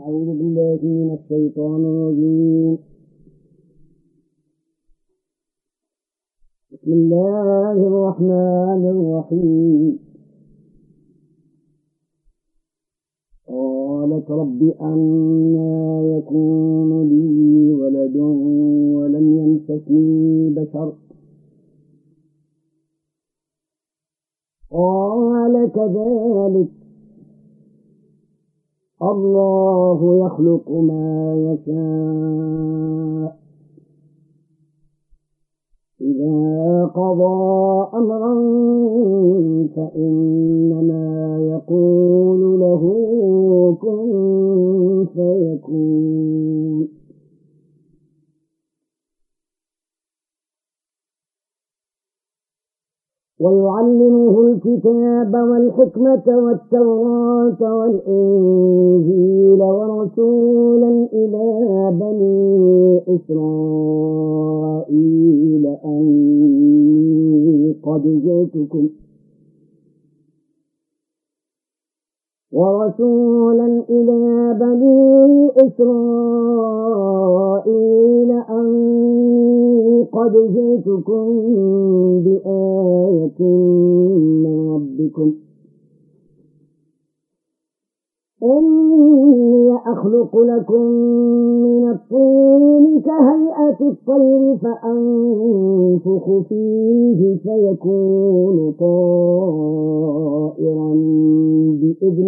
أعوذ بالله من الشيطان الرجيم. بسم الله الرحمن الرحيم. قالت رب أنا يكون لي ولد ولم يمسسني بشر. قال كذلك الله يخلق ما يشاء. إذا قضى أمرا فإنما الكتاب والحكمة والتوراة والإنجيل ورسولا إلى بني إسرائيل أني قد جئتكم. ورسولا إلى بني إسرائيل أني قد جئتكم بآية من ربكم. إني أخلق لكم من الطين كهيئة الطير فأنفخ فيه فيكون طائرا بإذن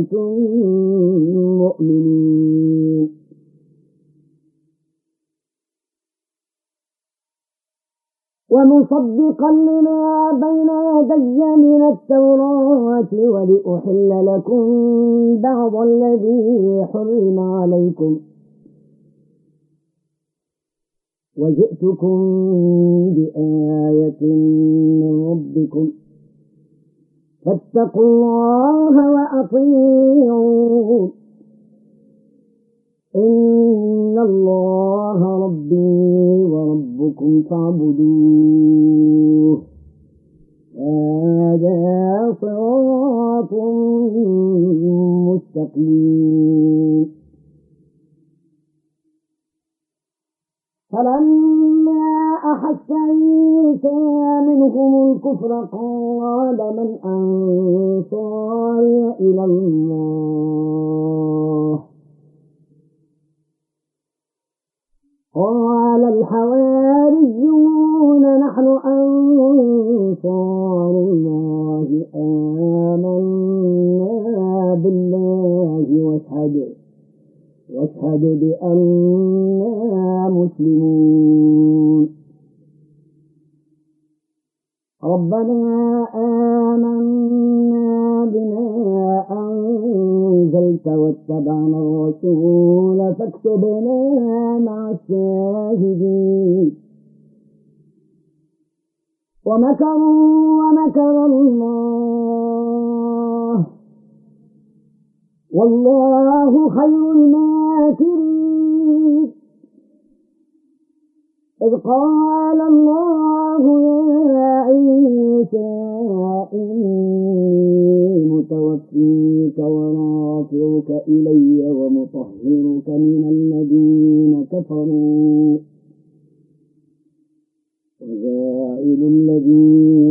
ومصدقا لما بين يدي من التوراة ولأحل لكم بعض الذي حرم عليكم وجئتكم بآية من ربكم فاتقوا الله وأطيعون إن الله ربي وربكم فاعبدوه والله خير الماكرين. إذ قال الله يا عيسى إني متوفيك ورافعك إلي ومطهرك من الذين كفروا. وجاعل الذين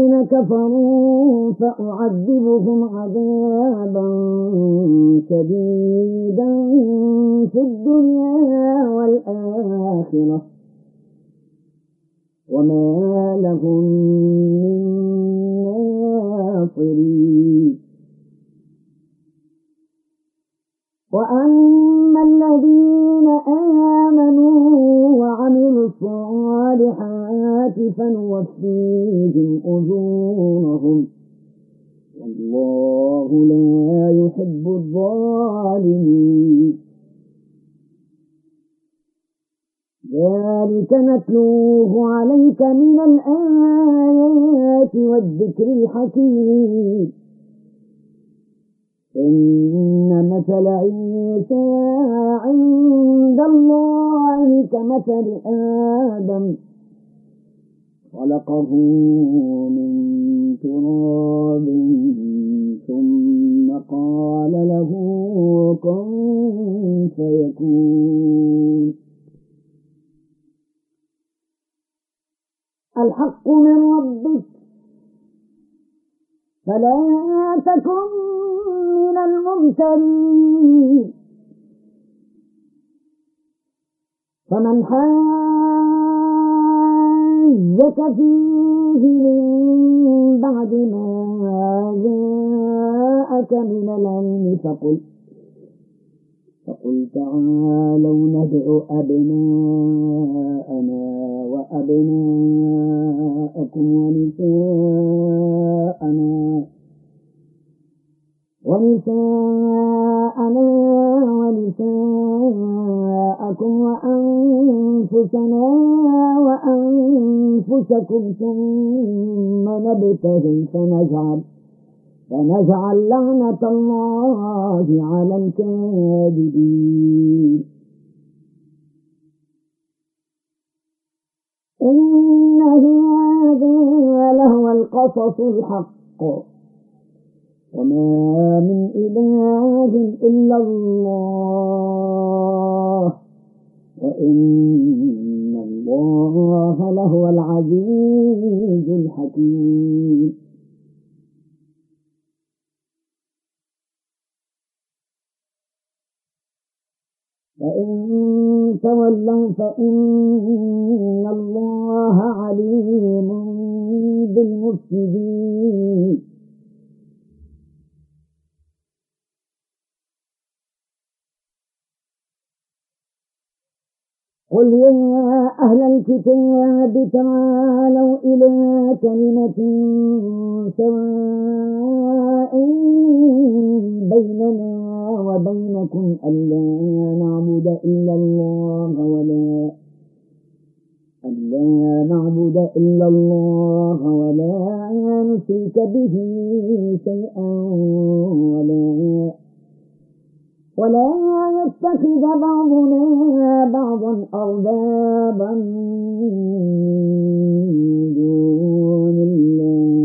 كفروا فأعذبهم عذابا شديدا في الدنيا والآخرة. وما لهم من ناصرين. وأما الصالحات فنوفيهم أجورهم والله لا يحب الظالمين. ذلك نتلوه عليك من الآيات والذكر الحكيم. إن مثل عيسى عند الله كمثل آدم. خلقه من تراب ثم قال له كن فيكون. الحق من ربك فلا تكن من الممترين. فمن حاجك فيه من بعد ما جاءك من العلم فقل فقل تعالوا ندعو أبناءنا وأبناءكم ونساءنا ونساءنا ونساءكم وأنفسنا وأنفسكم ثم نبتهل فنجعل فنجعل لعنة الله على الكاذبين إن هذا لهو القصص الحق وما من إله إلا الله وإن الله لهو العزيز الحكيم فإن تولوا فإن الله عليم بالمفسدين قل يا أهل الكتاب تعالوا إلى كلمة سواء بيننا وبينكم ألا نعبد إلا الله ولا ألا نعبد إلا الله ولا نشرك به شيئا ولا ولا يتخذ بعضنا بعضا أربابا من دون الله.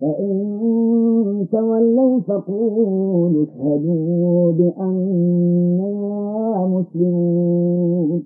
فإن تولوا فقولوا اشهدوا بأننا مسلمون.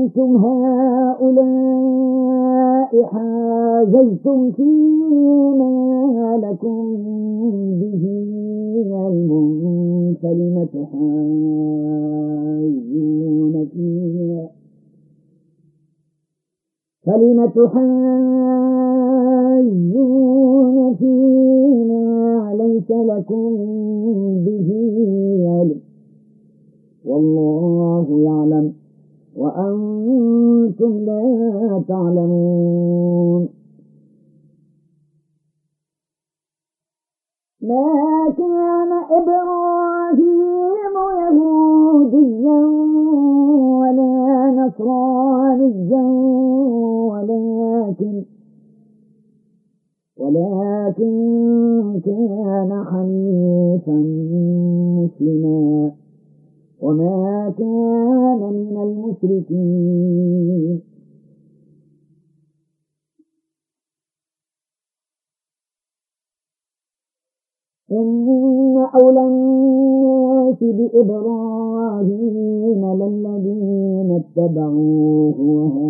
أنتم هؤلاء حاججتم فيما لكم به علم فلم تحاجون فيها؟ فلم تحاجون فيما ليس لكم به علم؟ والله يعلم. وأنتم لا تعلمون. ما كان إبراهيم يهوديا ولا نصرانيا ولكن ولكن كان حنيفا مسلما. وما كان المشركين. إن أولى الناس بإبراهيم للذين اتبعوه وهذا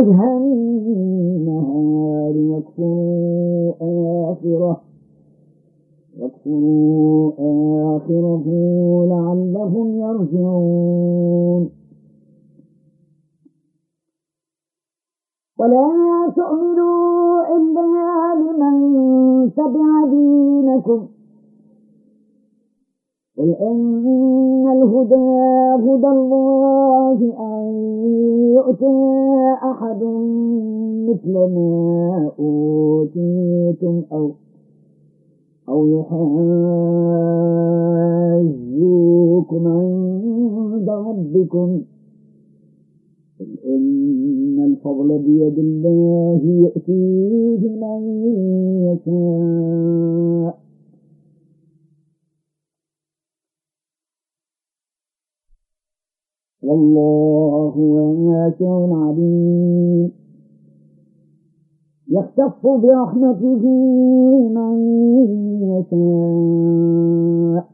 وجه النهار واكفروا آخرة. واكفروا آخرة لعلهم يرجعون. ولا تؤمنوا إلا لمن تبع دينكم. قل إن الهدى هدى الله أن يؤتى أحد مثل ما أوتيتم أو أو يحاجوكم عند ربكم. قل إن الفضل بيد الله يؤتيه من يشاء. والله واسع عليم. يختص برحمته من يشاء.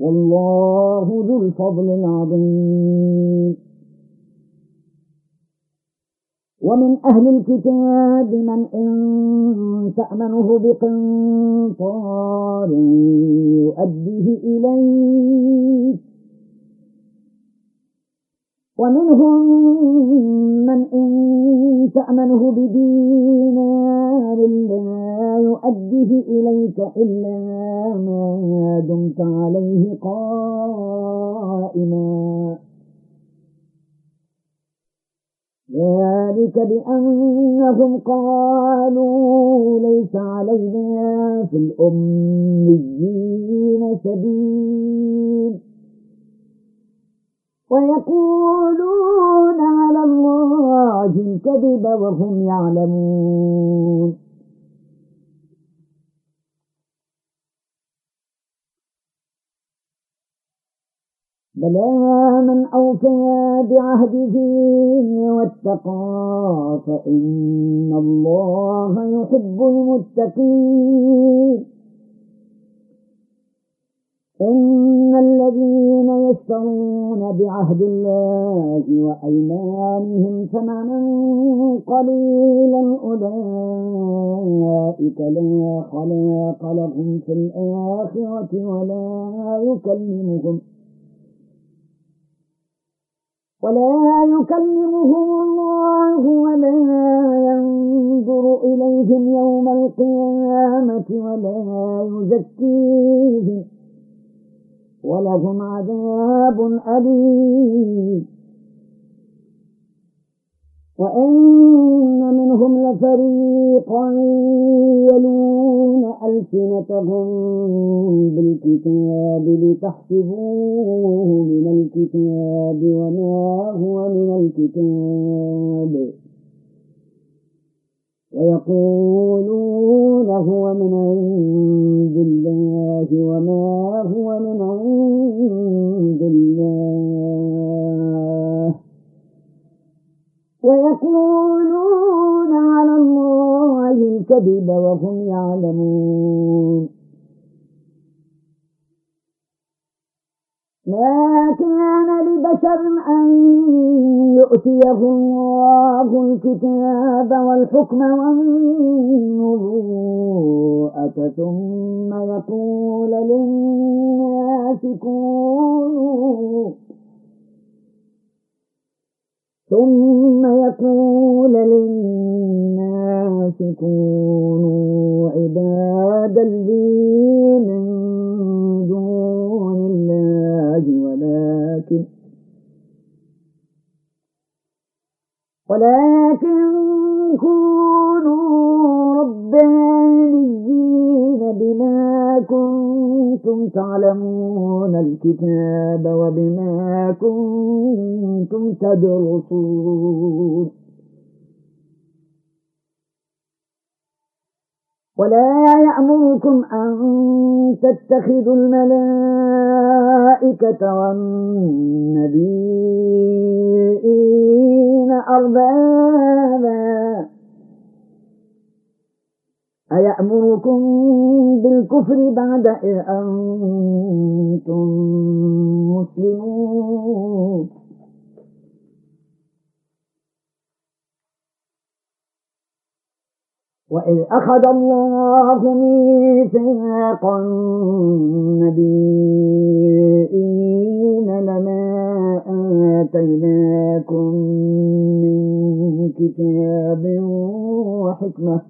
والله ذو الفضل العظيم. ومن أهل الكتاب من إن تأمنه بقنطار يؤديه إليك. ومنهم من إن تأمنه بدينار لا يؤديه إليك إلا ما دمت عليه قائما. ذلك بأنهم قالوا ليس علينا في الأميين سبيل. ويقولون على الله الكذب وهم يعلمون. بلى من أوفى بعهده واتقى فإن الله يحب المتقين. إن الذين يشترون بعهد الله وأيمانهم ثمنا قليلا أولئك لا خلاق لهم في الآخرة ولا يكلمهم ولا يكلمهم الله ولا ينظر إليهم يوم القيامة ولا يزكيهم ولهم عذاب أليم. وإن منهم لفريقا يلون ألسنتهم بالكتاب لتحسبوه من الكتاب وما هو من الكتاب. ويقولون هو من عند الله وما ويقولون على الله الكذب وهم يعلمون. ما كان لبشر أن يؤتيه الله الكتاب والحكم والنبوءة ثم يقول للناس كونوا ثم يقول تعلمون الكتاب وبما كنتم تدرسون. ولا يأمركم أن تتخذوا الملائكة والنبيين أربابا. أيأمركم بالكفر بعد إذ أنتم مسلمون؟ وإذ أخذ الله ميثاق النبيين لما آتيناكم من كتاب وحكمة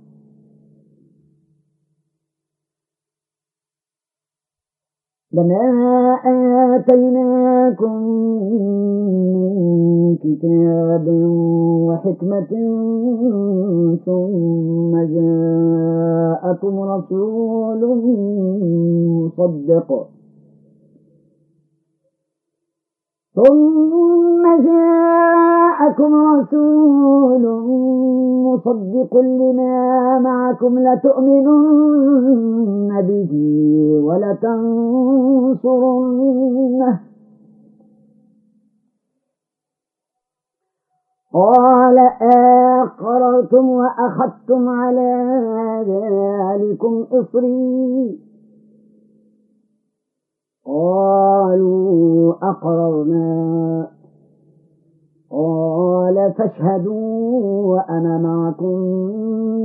لما آتيناكم من كتاب وحكمة ثم جاءكم رسول مصدق ثم جاءكم رسول مصدق لما معكم لتؤمنن به ولتنصرنه. قال أقررتم وأخذتم على ذلكم إصري. أقررنا. قال فاشهدوا وأنا معكم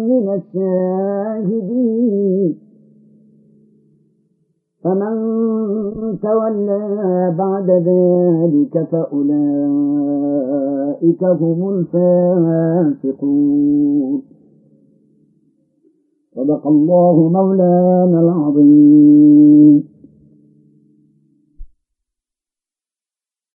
من الشاهدين. فمن تولى بعد ذلك فأولئك هم الفاسقون. صدق الله مولانا العظيم.